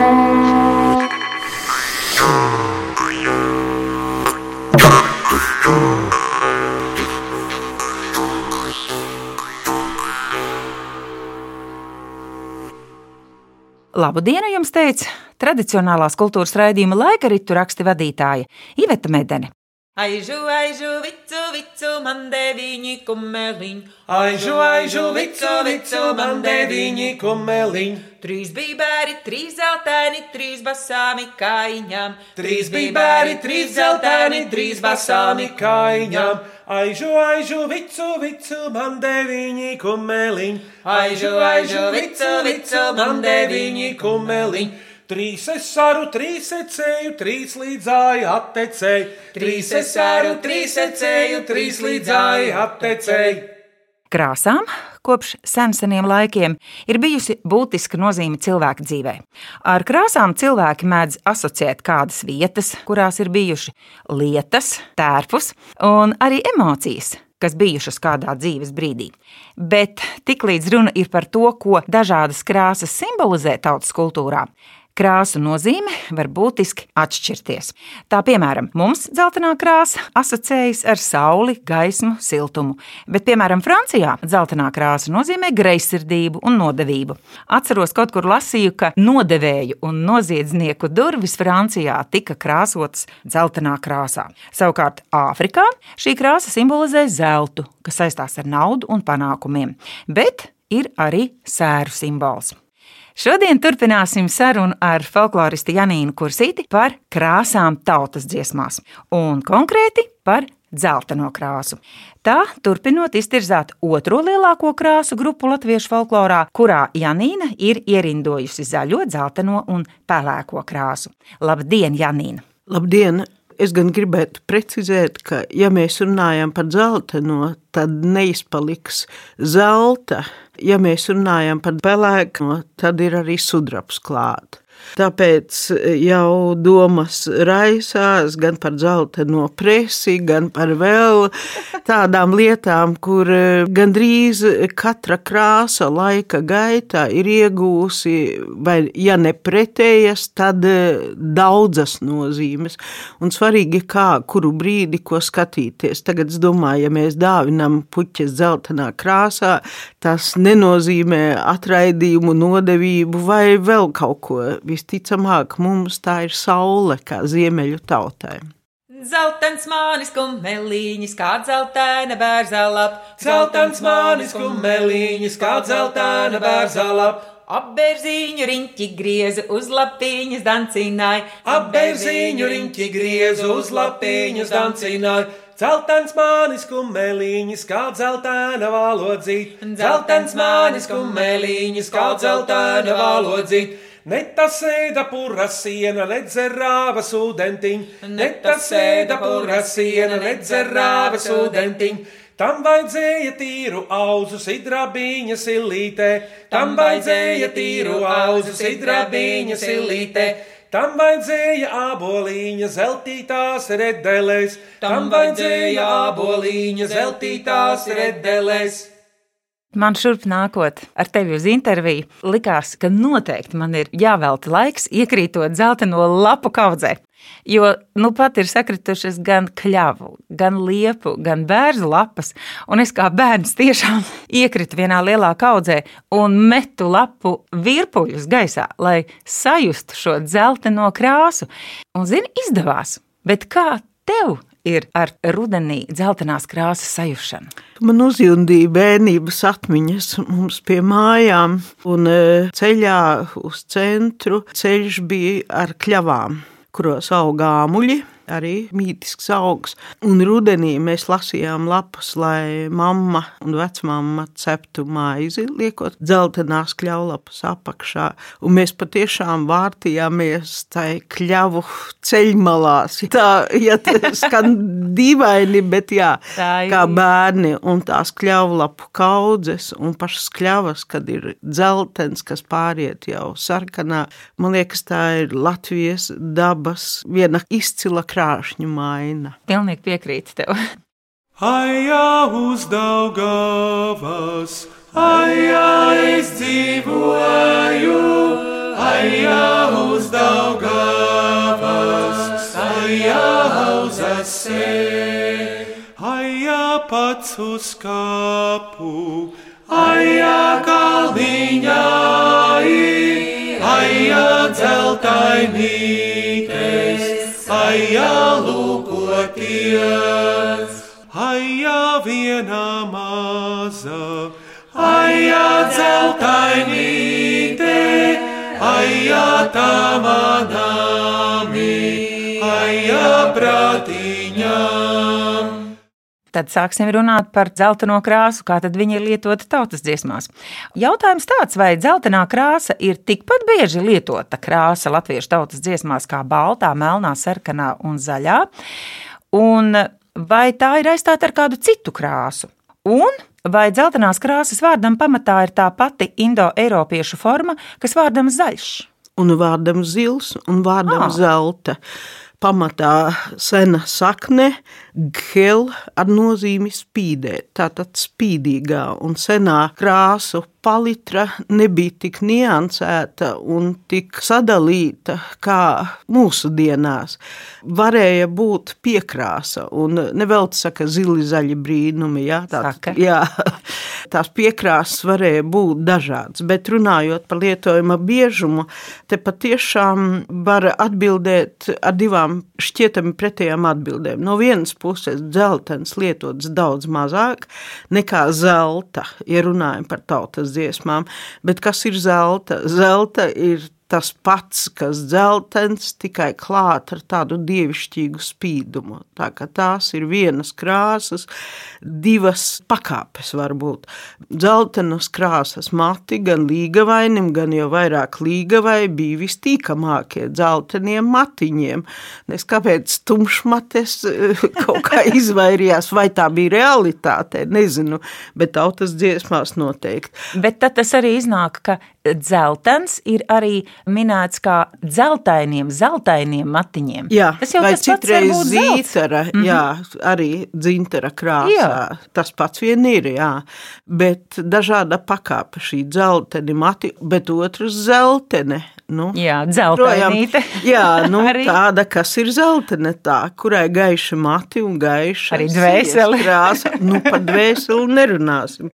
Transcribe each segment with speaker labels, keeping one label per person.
Speaker 1: Labu dienu jums teica tradicionālās kultūras raidījuma laika ritu raksti vadītāja Iveta Medene.
Speaker 2: Aižu, aižu, vicu, vicu, man deviņi kumeliņi.
Speaker 3: Aižu, aižu, vicu, vicu, man deviņi kumeliņi.
Speaker 2: Trīs bībēri, trīs zeltaini, trīs basāmi kaiņām.
Speaker 3: Trīs bībēri, trīs zeltaini, trīs basāmi kaiņām. Aižu, aižu, vicu, vicu, man deviņi kumeliņi. Aižu, aižu, vicu, vicu, man deviņi kumeliņi. Trīs es saru, trīs ecēju, trīs līdzāju attecēju. Trīs es saru, trīs ecēju, trīs līdzāju attecēju.
Speaker 1: Krāsām kopš seniem laikiem ir bijusi būtiska nozīme cilvēka dzīvē. Ar krāsām cilvēki mēdz asociēt kādas vietas, kurās ir bijuši lietas, tērpus un arī emocijas kas bijušas kādā dzīves brīdī. Bet tiklīdz runa ir par to, ko dažādas krāsas simbolizē tautas kultūrā, krāsu nozīme var būtiski atšķirties. Tā piemēram, mums dzeltenā krāsa asociējas ar sauli, gaismu, siltumu, bet, piemēram, Francijā dzeltenā krāsa nozīmē greizsirdību un nodevību. Atceros, kaut kur lasīju, ka nodevēju un noziedznieku durvis Francijā tika krāsotas dzeltenā krāsā. Savukārt Āfrikā šī krāsa simbolizē zeltu, kas saistās ar naudu un panākumiem, bet ir arī sēru simbols. Šodien turpināsim sarunu ar folkloristu Janīnu Kursīti par krāsām tautas dziesmās, un konkrēti par dzelteno krāsu. Tā turpinot iztirzāt otro lielāko krāsu grupu latviešu folklorā, kurā Janīna ir ierindojusi zaļo, dzelteno un pelēko krāsu. Labdien, Janīna!
Speaker 4: Labdien! Es gan gribētu precizēt, ka, ja mēs runājam par dzelteno, tad neizpaliks zelta. Ja mēs runājam par pelēku, tad ir arī sudrabs klāts. Tāpēc jau domas raisās gan par dzelteno presi, gan par vēl tādām lietām, kur eh, gandrīz katra krāsa laika gaitā ir iegūsi, vai ja ne pretējas, tad eh, daudzas nozīmes. Un svarīgi, kā, kuru brīdi, ko skatīties. Tagad es domāju, ja mēs dāvinam puķes dzeltenā krāsā, tas nenozīmē atraidījumu, nodevību vai vēl kaut ko visticamāk mums tā ir saule kā ziemeļu tautai.
Speaker 2: Zeltens mānis kumeliņš, kā zeltaina bērza lap.
Speaker 3: Zeltens mānis kumeliņš, kā zeltaina bērza lap.
Speaker 2: Apbērziņu riņķi griezu uz lapiņas dancināja.
Speaker 3: Apbērziņu riņķi griezu uz lapiņas dancināja. Zeltens mānis kumeliņš, kā zeltaina valodzīt.
Speaker 2: Zeltens mānis kumeliņš, kā zeltaina valodzīt.
Speaker 3: Ne tas sēda pura siena, nedzerāva sūdentiņ, ne tas sēda pura siena, nedzerāva sūdentiņ. Tam vajadzēja tīru auzu sidrabiņa silītē, tam vajadzēja tīru auzu sidrabiņa silītē. Tam vajadzēja aboliņa zeltītās redelēs, tam vajadzēja aboliņa zeltītās redelēs.
Speaker 1: Man šurp nākot ar tevi uz interviju, likās, ka noteikti man ir jāvelta laiks iekrītot zeltaino lapu kaudzē. Jo nu pat ir sakritušas gan kļavu, gan liepu, gan bērnu lapas, un es kā bērns tiešām iekritu vienā lielā kaudzē un metu lapu virpuļus gaisā, lai sajustu šo dzelteno krāsu. Un, zini, izdevās. Bet kā tev ir ar rudenī dzeltenās krāsas sajušanu?
Speaker 4: Man uzjundīja bērnības atmiņas mums pie mājām, un e, ceļā uz centru ceļš bija ar kļavām, kuros augā amuļi arī mītisks augs. Un rudenī mēs lasījām lapas, lai mamma un vecmāma ceptu maizi, liekot dzeltenās kļaulapas apakšā. Un mēs patiešām vārtījāmies tai kļavu ceļmalās. Tā, ja skan dīvaini, bet jā, kā bērni un tās kļavlapu kaudzes un pašas kļavas, kad ir dzeltens, kas pāriet jau sarkanā. Man liekas, tā ir Latvijas dabas viena izcila krāsa šķēršņu maina.
Speaker 1: Pilnīgi piekrītu tev.
Speaker 3: Aja uz Daugavas, aja es dzīvoju, aja uz Daugavas, aja uz asē. Aja pats uz kapu, aja kalniņā, aja dzeltainītes aijā lūkoties. Aijā viena maza, aijā dzeltainīte, aijā tā manāmi, aijā prātiņām.
Speaker 1: Tad sāksim runāt par dzelteno krāsu, kā viņa ir lietota tautas dziesmās. Jautājums tāds, vai dzeltenā krāsa ir tikpat bieži lietota krāsa latviešu tautas dziesmās kā baltā, melnā, sarkanā un zaļā, un vai tā ir aizstāta ar kādu citu krāsu? Un vai dzeltenās krāsas vārdam pamatā ir tā pati indo-eiropiešu forma, kas vārdam zaļš?
Speaker 4: Un vārdam zils un vārdam
Speaker 1: Ah.
Speaker 4: zelta. Pamatā sena sakne, gel ar nozīmi spīdēt, tātad spīdīgā un senā krāsu palitra nebija tik niansēta un tik sadalīta kā mūsdienās. Varēja būt piekrāsa, un nevelti saka zili zaļi brīnumi, jā,
Speaker 1: Saka.
Speaker 4: jā, tās piekrāsas varēja būt dažādas, bet runājot par lietojuma biežumu, te patiešām var atbildēt ar divām šķietami pretējām atbildēm. No vienas puses, dzeltens lietots daudz mazāk nekā zelta, ja runājam par tautas dziesmām, bet kas ir zelta? Zelta ir tas pats, kas dzeltens, tikai klāt ar tādu dievišķīgu spīdumu. Tā kā tās ir vienas krāsas, divas pakāpes varbūt. Dzeltenas krāsas mati gan līgavainim, gan jau vairāk līgavai bija vistīkamākie dzelteniem matiņiem. Es kāpēc tumšmates eh, kaut kā izvairījās, vai tā bija realitāte, nezinu, bet tautas dziesmās noteikti.
Speaker 1: Bet tad tas arī iznāk, ka dzeltens ir arī minēts kā dzeltainiem, zeltainiem matiņiem.
Speaker 4: Jā,
Speaker 1: tas jau tas pats
Speaker 4: citreiz
Speaker 1: zelts.
Speaker 4: zītara, mm -hmm. jā, arī dzintara krāsā.
Speaker 1: Jā.
Speaker 4: Tas pats vien ir, jā. Bet dažāda pakāpe šī dzelteni mati, bet otrs zeltene. Nu,
Speaker 1: Jā, dzeltainīte.
Speaker 4: jā, nu, tāda, kas ir zeltene tā, kurai gaiši mati un gaiša
Speaker 1: Arī dvēsele.
Speaker 4: sijas krāsa. Nu, par dvēseli nerunāsim.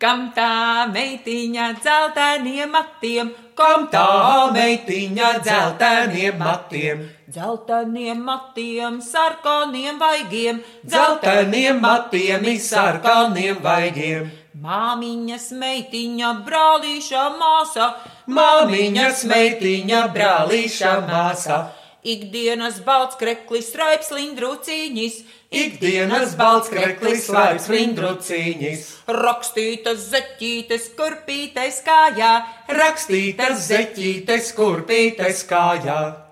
Speaker 2: Kam tā meitiņa dzelteniem matiem, kam
Speaker 3: Tā meitiņa dzelteniem matiem,
Speaker 2: dzelteniem matiem, sarkaniem vaigiem,
Speaker 3: dzelteniem matiem, izsarkaniem vaigiem.
Speaker 2: Māmiņas meitiņa, brālīša māsa,
Speaker 3: Māmiņas meitiņa, brālīša māsa,
Speaker 2: ikdienas balts kreklis, raips lindruciņis,
Speaker 3: ikdienas balts kreklis, laips lindruciņis,
Speaker 2: rakstītas zeķītes, kurpītes kājā,
Speaker 3: rakstītas zeķītes, kurpītes kājā.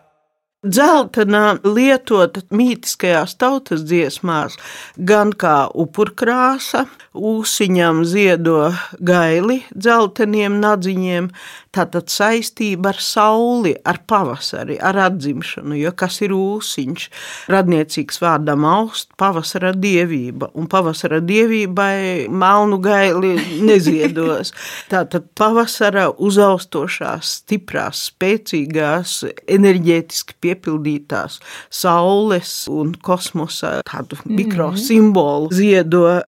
Speaker 4: Dzeltenā lietota mītiskajās tautas dziesmās gan kā upurkrāsa, ūsiņam ziedo gaili dzelteniem nadziņiem, tātad saistība ar sauli, ar pavasari, ar atzimšanu, jo kas ir ūsiņš? Radniecīgs vārdam aust, pavasara dievība, un pavasara dievībai melnu gaili neziedos. Tātad pavasara uzaustošās, stiprās, spēcīgās, enerģētiski piepildītās saules un kosmosa tādu mikrosimbolu ziedo.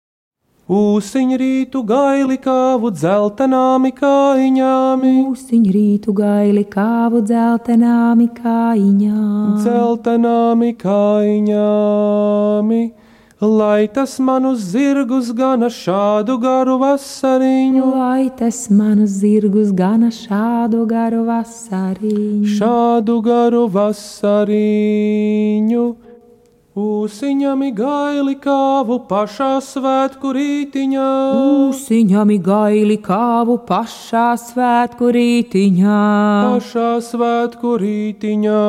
Speaker 3: Ūsiņ rītu gaili kāvu dzeltenāmi kājiņāmi,
Speaker 5: Mūsiņ rītu gaili kāvu dzeltenāmi kājiņām.
Speaker 3: dzeltenāmi kājiņāmi. Lai tas manus zirgus gana šādu garu vasariņu,
Speaker 5: Lai tas manus zirgus gana šādu garu vasariņu.
Speaker 3: šādu garu vasariņu. Ūsiņami gaili kāvu pašā svētku rītiņā,
Speaker 5: Mūsiņami gaili kāvu pašā svētku rītiņā.
Speaker 3: pašā svētku rītiņā.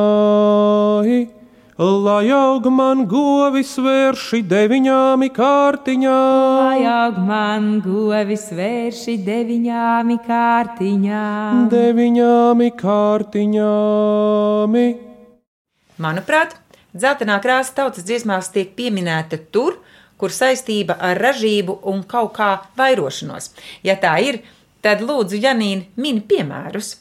Speaker 3: Lai aug man govis vērši deviņām kārtiņām.
Speaker 5: Lai aug man govis vērši deviņāmi kārtiņām.
Speaker 3: Deviņām kārtiņām.
Speaker 2: Manuprāt, dzeltenā krāsa tautas dziesmās tiek pieminēta tur, kur saistība ar ražību un kaut kā vairošanos. Ja tā ir, tad lūdzu, Janīna, mini piemērus.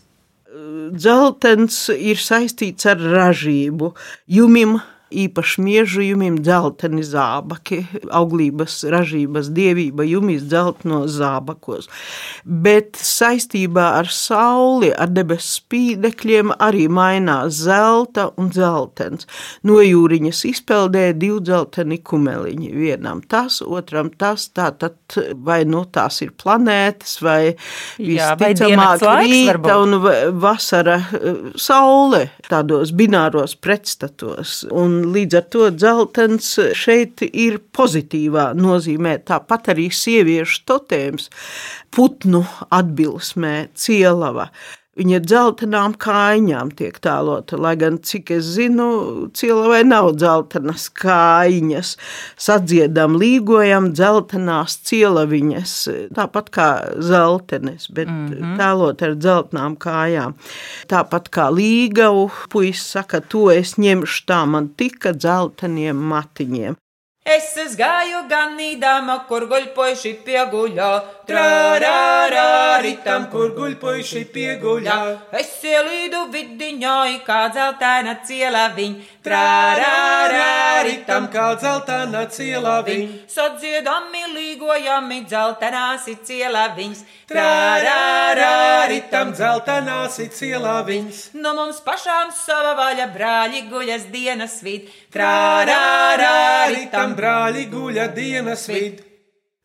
Speaker 4: Dzeltens ir saistīts ar ražību. Jumim īpaši miežu jumim dzelteni zābaki, auglības ražības dievība jumis dzeltenos zābakos. Bet saistībā ar sauli, ar debesu spīdekļiem arī mainās zelta un dzeltens. No jūriņas izpeldē divi dzelteni kumeliņi. Vienam tas, otram tas, tātad vai nu tās ir planētas, vai visticamāk rīta un va- vasara eh, saule tādos bināros pretstatos. Un līdz ar to dzeltens šeit ir pozitīvā nozīmē. Tāpat arī sieviešu totēms putnu atbilsmē cielava. Viņa dzeltenām kājām tiek tēlota, lai gan, cik es zinu, cilvēkai nav dzeltenas kājiņas. Sadziedam, līgojam dzeltenās cielaviņas, tāpat kā zeltenes, bet mm -hmm. tēlot ar dzeltenām kājām. Tāpat kā līgavu, puisis saka, to es ņemšu tā man tika dzelteniem matiņiem.
Speaker 2: Es gāju ganīdama, kur guļpojuši pieguļā, trārā, ritam,
Speaker 3: kur guļpojuši pieguļā.
Speaker 2: Es ielīdu vidiņā, kā dzeltēna ciela viņ, trārā, ritam,
Speaker 3: kā dzeltena ciela viņ.
Speaker 2: sadziedami līgojami dzeltenās ir ciela viņas, trārā,
Speaker 3: ritam dzeltenās ir ciela viņas.
Speaker 2: No mums pašām sava vaļa brāļi guļas dienas vid, trārā, ritam
Speaker 3: brāļi guļa dienas vid.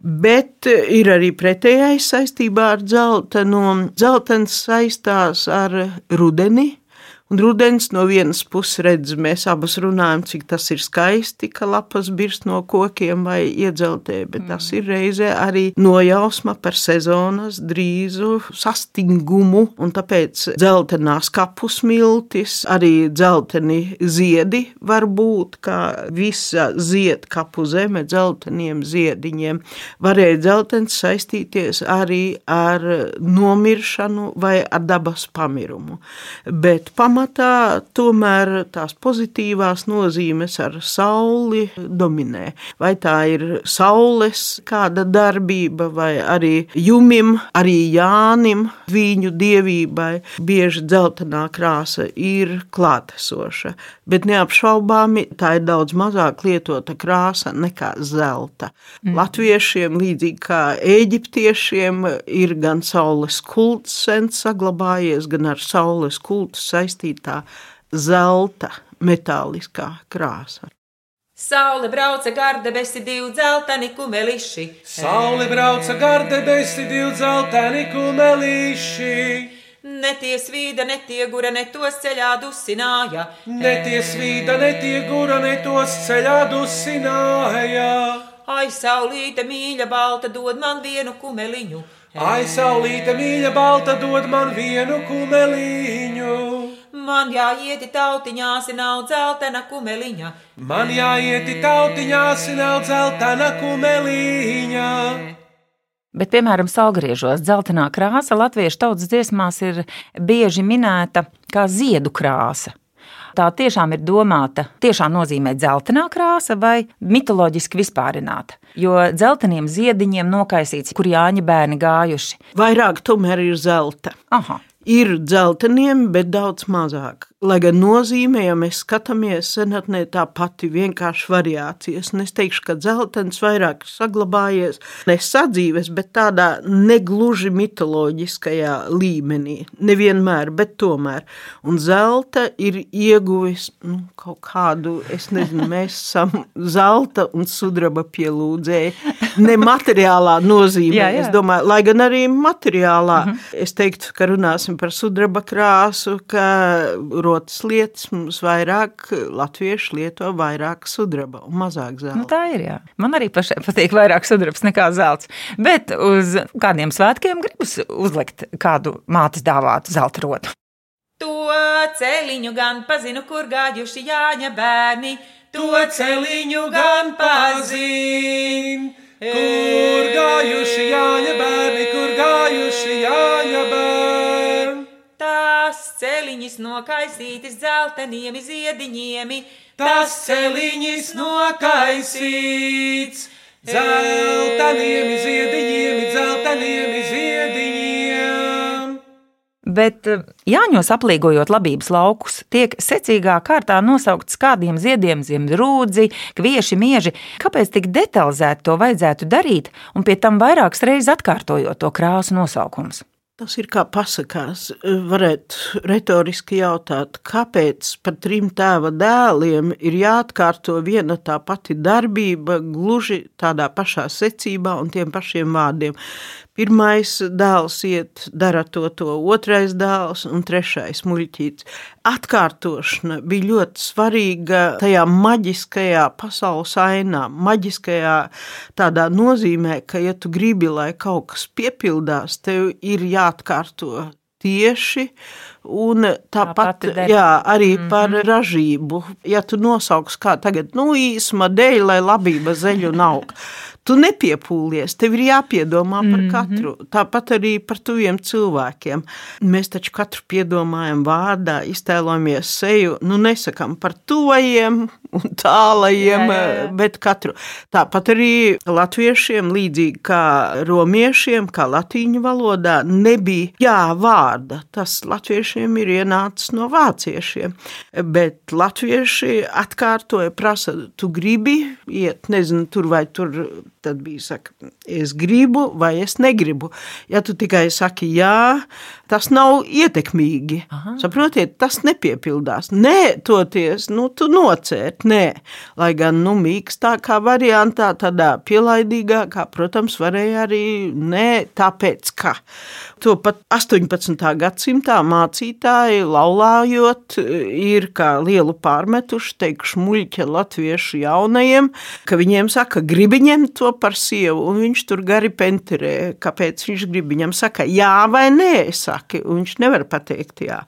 Speaker 4: Bet ir arī pretējais saistībā ar dzeltenu. Zeltens saistās ar rudeni. Un rudens no vienas puses redz, mēs abas runājam, cik tas ir skaisti, ka lapas birst no kokiem vai iedzeltē, bet mm. tas ir reizē arī nojausma par sezonas drīzu sastingumu, un tāpēc dzeltenās kapu smiltis, arī dzelteni ziedi var būt, kā visa zied kapu zeme dzelteniem ziediņiem. Varēja dzeltens saistīties arī ar nomiršanu vai ar dabas pamirumu. Bet pamatā tomēr tās pozitīvās nozīmes ar sauli dominē. Vai tā ir saules kāda darbība, vai arī jumim, arī Jānim, viņu dievībai, bieži dzeltenā krāsa ir klātesoša. Bet neapšaubāmi tā ir daudz mazāk lietota krāsa nekā zelta. Mm. Latviešiem, līdzīgi kā eģiptiešiem, ir gan saules kults sen saglabājies, gan ar saules kultu saistītā zelta metāliskā krāsa.
Speaker 2: Saule brauca gar debesi divi dzelteni kumeliši.
Speaker 3: Saule brauca gar debesi, divi dzelteni kumelīši.
Speaker 2: Netie svīda, netie gura, ne tos ceļā dusināja.
Speaker 3: Netie svīda, netie gura, ne tos ceļā dusināja.
Speaker 2: Ai, saulīte mīļa, balta, dod man vienu kumeliņu.
Speaker 3: Ai, saulīte mīļa, balta, dod man vienu kumeliņu.
Speaker 2: Man jāieti tautiņās, nav dzeltena kumeliņa.
Speaker 3: Man jāieti tautiņās, nav dzeltena kumeliņa.
Speaker 1: Bet, piemēram, salgriežos dzeltenā krāsa latviešu tautas dziesmās ir bieži minēta kā ziedu krāsa. Tā tiešām ir domāta, tiešām nozīmē dzeltenā krāsa vai mitoloģiski vispārināta. Jo dzelteniem ziediņiem nokaisīts, kur Jāņa bērni gājuši.
Speaker 4: Vairāk tomēr ir zelta.
Speaker 1: Aha,
Speaker 4: Ir dzelteniem, bet daudz mazāk. Lai gan nozīmē, ja mēs skatāmies senatnē, tā pati vienkārši variācijas. Un es teikšu, ka dzeltens vairāk saglabājies ne sadzīves, bet tādā negluži mitoloģiskajā līmenī. Nevienmēr, bet tomēr. Un zelta ir ieguvis nu, kaut kādu, es nezinu, mēs esam zelta un sudraba pielūdzēji. Nemateriālā nozīmē,
Speaker 1: Jā, jā.
Speaker 4: es domāju, lai gan arī materiālā. -hmm. Es teiktu, ka runāsim par sudraba krāsu, ka rotas lietas mums vairāk latvieši lieto vairāk sudraba un mazāk zelta.
Speaker 1: nu tā ir. Jā. Man arī pašai patīk vairāk sudrabs nekā zelts. Bet uz kādiem svētkiem gribas uzlikt kādu mātes dāvātu zelta rotu.
Speaker 2: To celiņu gan pazinu, kur gājuši Jāņa bērni.
Speaker 3: To celiņu gan pazin, kur gājuši Jāņa bērni, kur gājuši Jāņa bērni.
Speaker 2: Celiņas nokaisītas dzelteniem ziediņiem.
Speaker 3: Tas celiņš nokaisīts, zeltainiem ziediņiem, zeltainiem ziediņiem.
Speaker 1: Bet eh, Jāņos aplīgojot labības laukus, tiek secīgā kārtā nosaukts kādiem ziediem zem rūdzi, kvieši, mieži. Kāpēc tik detalizēti to vajadzētu darīt un pie tam vairākas reizes atkārtojot to krāsu nosaukumus?
Speaker 4: Tas ir kā pasakās. Varētu retoriski jautāt, kāpēc par trim tēva dēliem ir jāatkārto viena tā pati darbība, gluži tādā pašā secībā un tiem pašiem vārdiem. Pirmais dēls iet, dara to, to otrais dēls un trešais muļķīts. Atkārtošana bija ļoti svarīga tajā maģiskajā pasaules ainā, maģiskajā tādā nozīmē, ka, ja tu gribi, lai kaut kas piepildās, tev ir jāatkārto tieši. Un tāpat jā, arī mm -hmm. par ražību. Ja tu nosauks kā tagad, nu, īsuma dēļ, lai labība zeļu nav. Tu nepiepūlies, tev ir jāpiedomā par mm -hmm. katru. Tāpat arī par tuviem cilvēkiem. Mēs taču katru piedomājam vārdā, iztēlojamies seju, nu nesakām par tuvajiem un tālajiem, jā, jā, jā. bet katru. Tāpat arī latviešiem, līdzīgi kā romiešiem, kā latīņu valodā, nebija jā vārda. Tas latviešiem ir ienācis no vāciešiem, bet latvieši atkārtoja, prasa, tu gribi iet, nezinu, tur vai tur tad bija saka, es gribu vai es negribu. Ja tu tikai saki jā, tas nav ietekmīgi. Aha. Saprotiet, tas nepiepildās. Nē, toties, nu, tu nocērt, nē. Lai gan, nu, mīkstākā variantā, tādā pielaidīgākā, protams, varēja arī nē, tāpēc, ka. To pat 18. gadsimtā mācītāji laulājot ir kā lielu pārmetuši, teikšu, muļķa latviešu jaunajiem, ka viņiem saka, gribi ņemt to par sievu, un viņš tur gari penterē, kāpēc viņš grib viņam saka, jā vai nē, saki, un viņš nevar pateikt jā.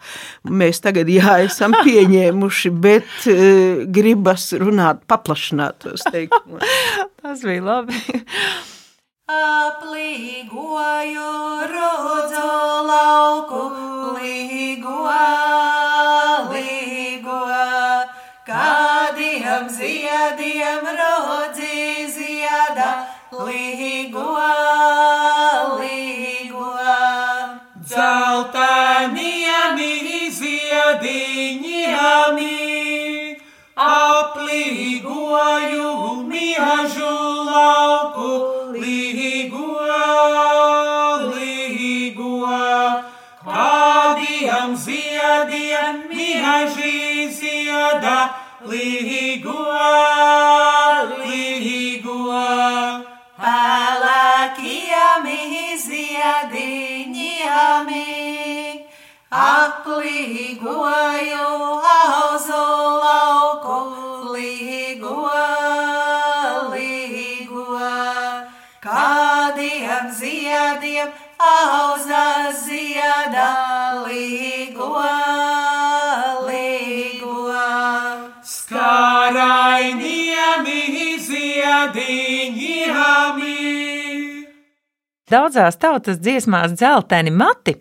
Speaker 4: Mēs tagad jā esam pieņēmuši, bet uh, gribas runāt paplašinātos teikumus.
Speaker 1: Tas bija labi.
Speaker 6: Aplīgoju rodzu lauku, līgo, līgo, kādiem ziediem rodzi zieda, līgo, līgo.
Speaker 3: Zeltainiem ziediņiem aplīgoju miežu lauku, līgo, līgo. Kādiem ziediem mieži zieda, līgo, līgo.
Speaker 6: Pelēkiem ziediņiem aplīgoju auzu lauku, līgo, līgo. Kādiem ziediem auza līgo, līgo.
Speaker 1: Daudzās tautas dziesmās dzelteni mati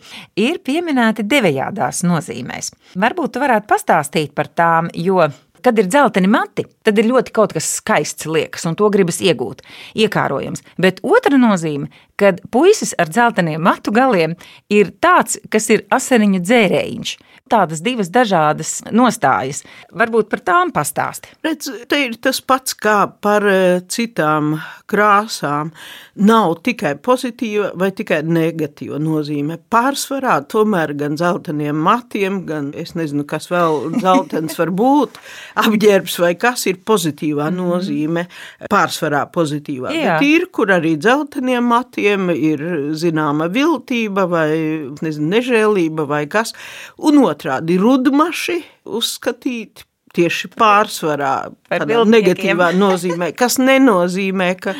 Speaker 1: ir pieminēti devējādās nozīmēs. Varbūt tu varētu pastāstīt par tām, jo Kad ir dzelteni mati, tad ir ļoti kaut kas skaists liekas, un to gribas iegūt, iekārojams. Bet otra nozīme, kad puisis ar dzelteniem matu galiem ir tāds, kas ir asariņu dzērējiņš. Tādas divas dažādas nostājas. Varbūt par tām pastāsti.
Speaker 4: Redz, te ir tas pats kā par eh, citām krāsām. Nav tikai pozitīva vai tikai negatīva nozīme. Pārsvarā tomēr gan zeltainiem matiem, gan es nezinu, kas vēl zeltains var būt, apģērbs vai kas ir pozitīvā mhm. nozīme, pārsvarā pozitīvā. Jā. Bet ir, kur arī dzelteniem matiem ir zināma viltība vai nezinu, nežēlība vai kas. Un otrādi rudmaši uzskatīti tieši pārsvarā, tādā negatīvā nozīmē, kas nenozīmē, ka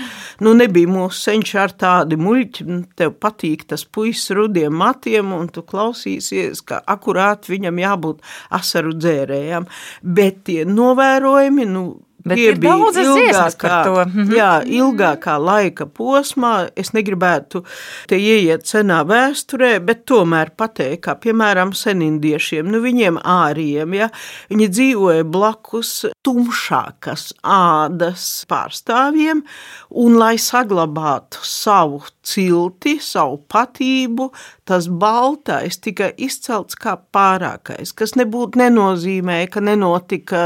Speaker 4: nu, nebija mūsu senči ar tādi muļķi, nu, tev patīk tas puisis rudiem matiem, un tu klausīsies, ka akurāt viņam jābūt asaru dzērējam, bet tie novērojumi, nu,
Speaker 7: Bet ir daudzas dziesmas par to. Mhm.
Speaker 4: Jā, ilgākā laika posmā. Es negribētu te ieiet senā vēsturē, bet tomēr pateikt, kā piemēram senindiešiem, nu viņiem āriem, ja viņi dzīvoja blakus tumšākas ādas pārstāvjiem, un lai saglabātu savu cilti, savu patību, tas baltais tika izcelts kā pārākais, kas nebūtu nenozīmē, ka nenotika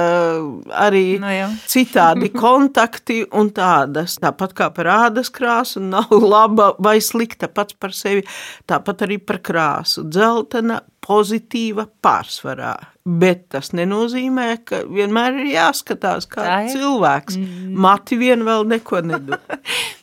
Speaker 4: arī
Speaker 7: Nu jā.
Speaker 4: Citādi kontakti un tādas. Tāpat kā par ādas krāsu, nav laba vai slikta pats par sevi, tāpat arī par krāsu. Dzeltena pozitīva pārsvarā. Bet tas nenozīmē, ka vienmēr ir jāskatās, kā
Speaker 7: Tā ir.
Speaker 4: cilvēks. Mati vien vēl neko nedod.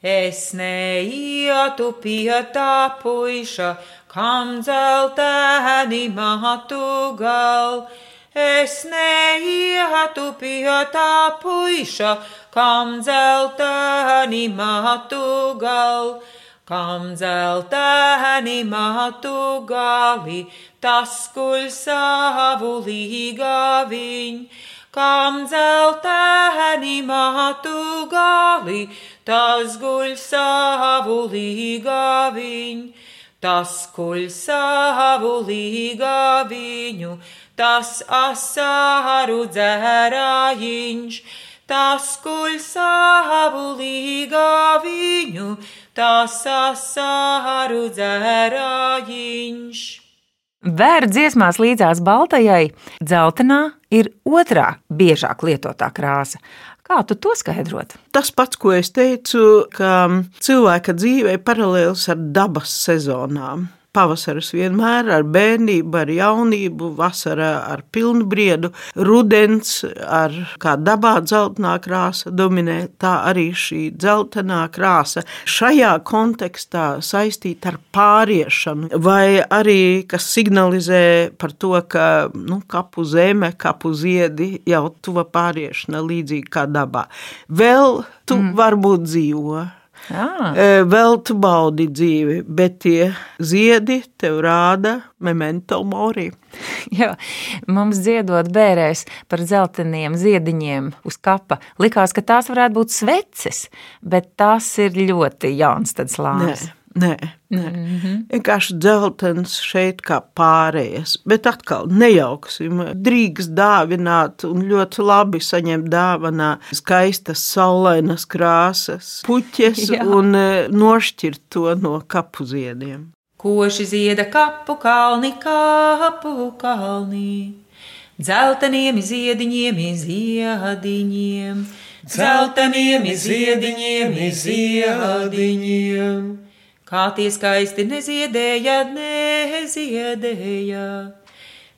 Speaker 1: Es neietu pie tā puiša, kam dzelteni matu gal. Es neietu pie tā puiša, kam dzelteni matu gal. Kam dzelteni matu gali, tas kuļ savu līgaviņu. Kam dzelteni matu gali, tas guļ savu līgaviņu. Tas kuļ savu līgaviņu, tas asaru dzērājiņš. Tas kuļ savu līgaviņu, tas asaru dzērājiņš.
Speaker 7: Vēra dziesmās līdzās baltajai, dzeltenā ir otrā biežāk lietotā krāsa. Kā tu to skaidrot?
Speaker 4: Tas pats, ko es teicu, ka cilvēka dzīve ir paralēls ar dabas sezonām. Pavasaris vienmēr ar bērnību, ar jaunību, vasarā ar pilnu briedu, rudens ar kā dabā dzeltenā krāsa dominē, tā arī šī dzeltenā krāsa šajā kontekstā saistīta ar pāriešanu, vai arī kas signalizē par to, ka nu, kapu zeme, kapu ziedi jau tuva pāriešana līdzīgi kā dabā. Vēl tu mm. varbūt dzīvo.
Speaker 7: Ah.
Speaker 4: E, Vēl tu baudi dzīvi, bet tie ziedi tev rāda memento mori.
Speaker 7: Jā, mums dziedot bērēs par dzelteniem ziediņiem uz kapa, likās, ka tās varētu būt sveces, bet tās ir ļoti jauns tāds
Speaker 4: Nē, nē, nē. vienkārši dzeltens šeit kā pārējais. Bet atkal nejauksim, drīkst dāvināt un ļoti labi saņemt dāvanā skaistas saulainas krāsas, puķes
Speaker 7: Jā.
Speaker 4: un e, nošķirt to no kapu ziediem.
Speaker 1: Koši zieda kapu kalni, kapu kalni. Dzelteniem ziediņiem, ziediņiem,
Speaker 3: Zelteniem ziediņiem, ziediņiem.
Speaker 1: Kā tie skaisti neziedēja, neziedēja.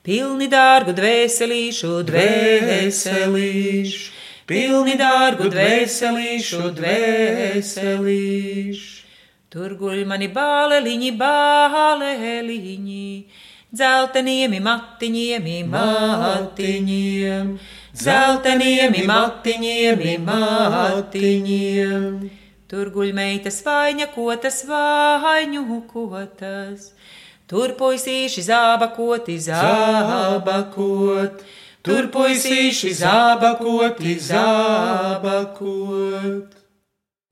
Speaker 1: Pilni dārgu dvēselīšu, dvēselīšu, pilni dārgu dvēselīšu, dvēselīšu. Tur guļ mani bāleliņi, bāleliņi, dzelteniem matiņiem, matiņiem, dzelteniem matiņiem, matiņiem. Tur guļ meitas vaiņa, kotas vaiņu kotas. Tur puisīši zābakoti, zābakot. Tur puisīši zābakoti, zābakot.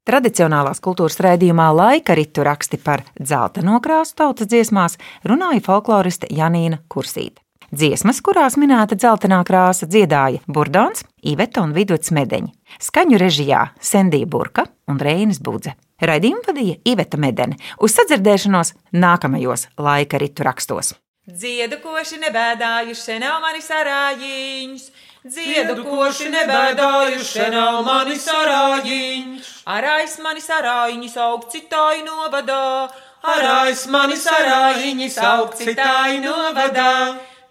Speaker 7: Tradicionālās kultūras raidījumā laika ritu raksti par dzelteno krāsu tautas dziesmās runāja folkloriste Janīna Kursīte. Dziesmas, kurās minēta dzeltenā krāsa, dziedāja Burdons, Iveta un Vidots Medeņi. Skaņu režijā Sendija Burka un Reinis Budze. Raidījumu vadīja Iveta Medene. Uz sadzirdēšanos nākamajos laika ritu rakstos.
Speaker 1: Dziedu koši nebēdājuši, nav mani sarājiņš. Dziedu koši nebēdājuši, nav mani sarājiņš. Arājs mani sarājiņš aug citāju novadā.
Speaker 3: Arājs mani sarājiņš aug citāju novadā.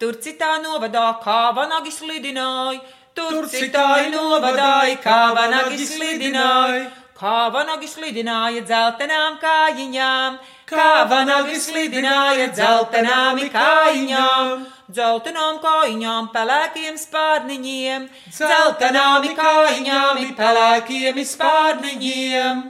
Speaker 1: Tur citā novadā kā vanagi slidināja.
Speaker 3: Tur citāju novadāja, kā vanagi slidināja.
Speaker 1: Kā vanagi slidināja dzeltenām kājiņām.
Speaker 3: Kā vanagi slidināja dzeltenām kājiņām.
Speaker 1: Dzeltenām kājiņām, pelēkiem spārniņiem.
Speaker 3: Dzeltenām kājiņām, pelēkiem spārniņiem.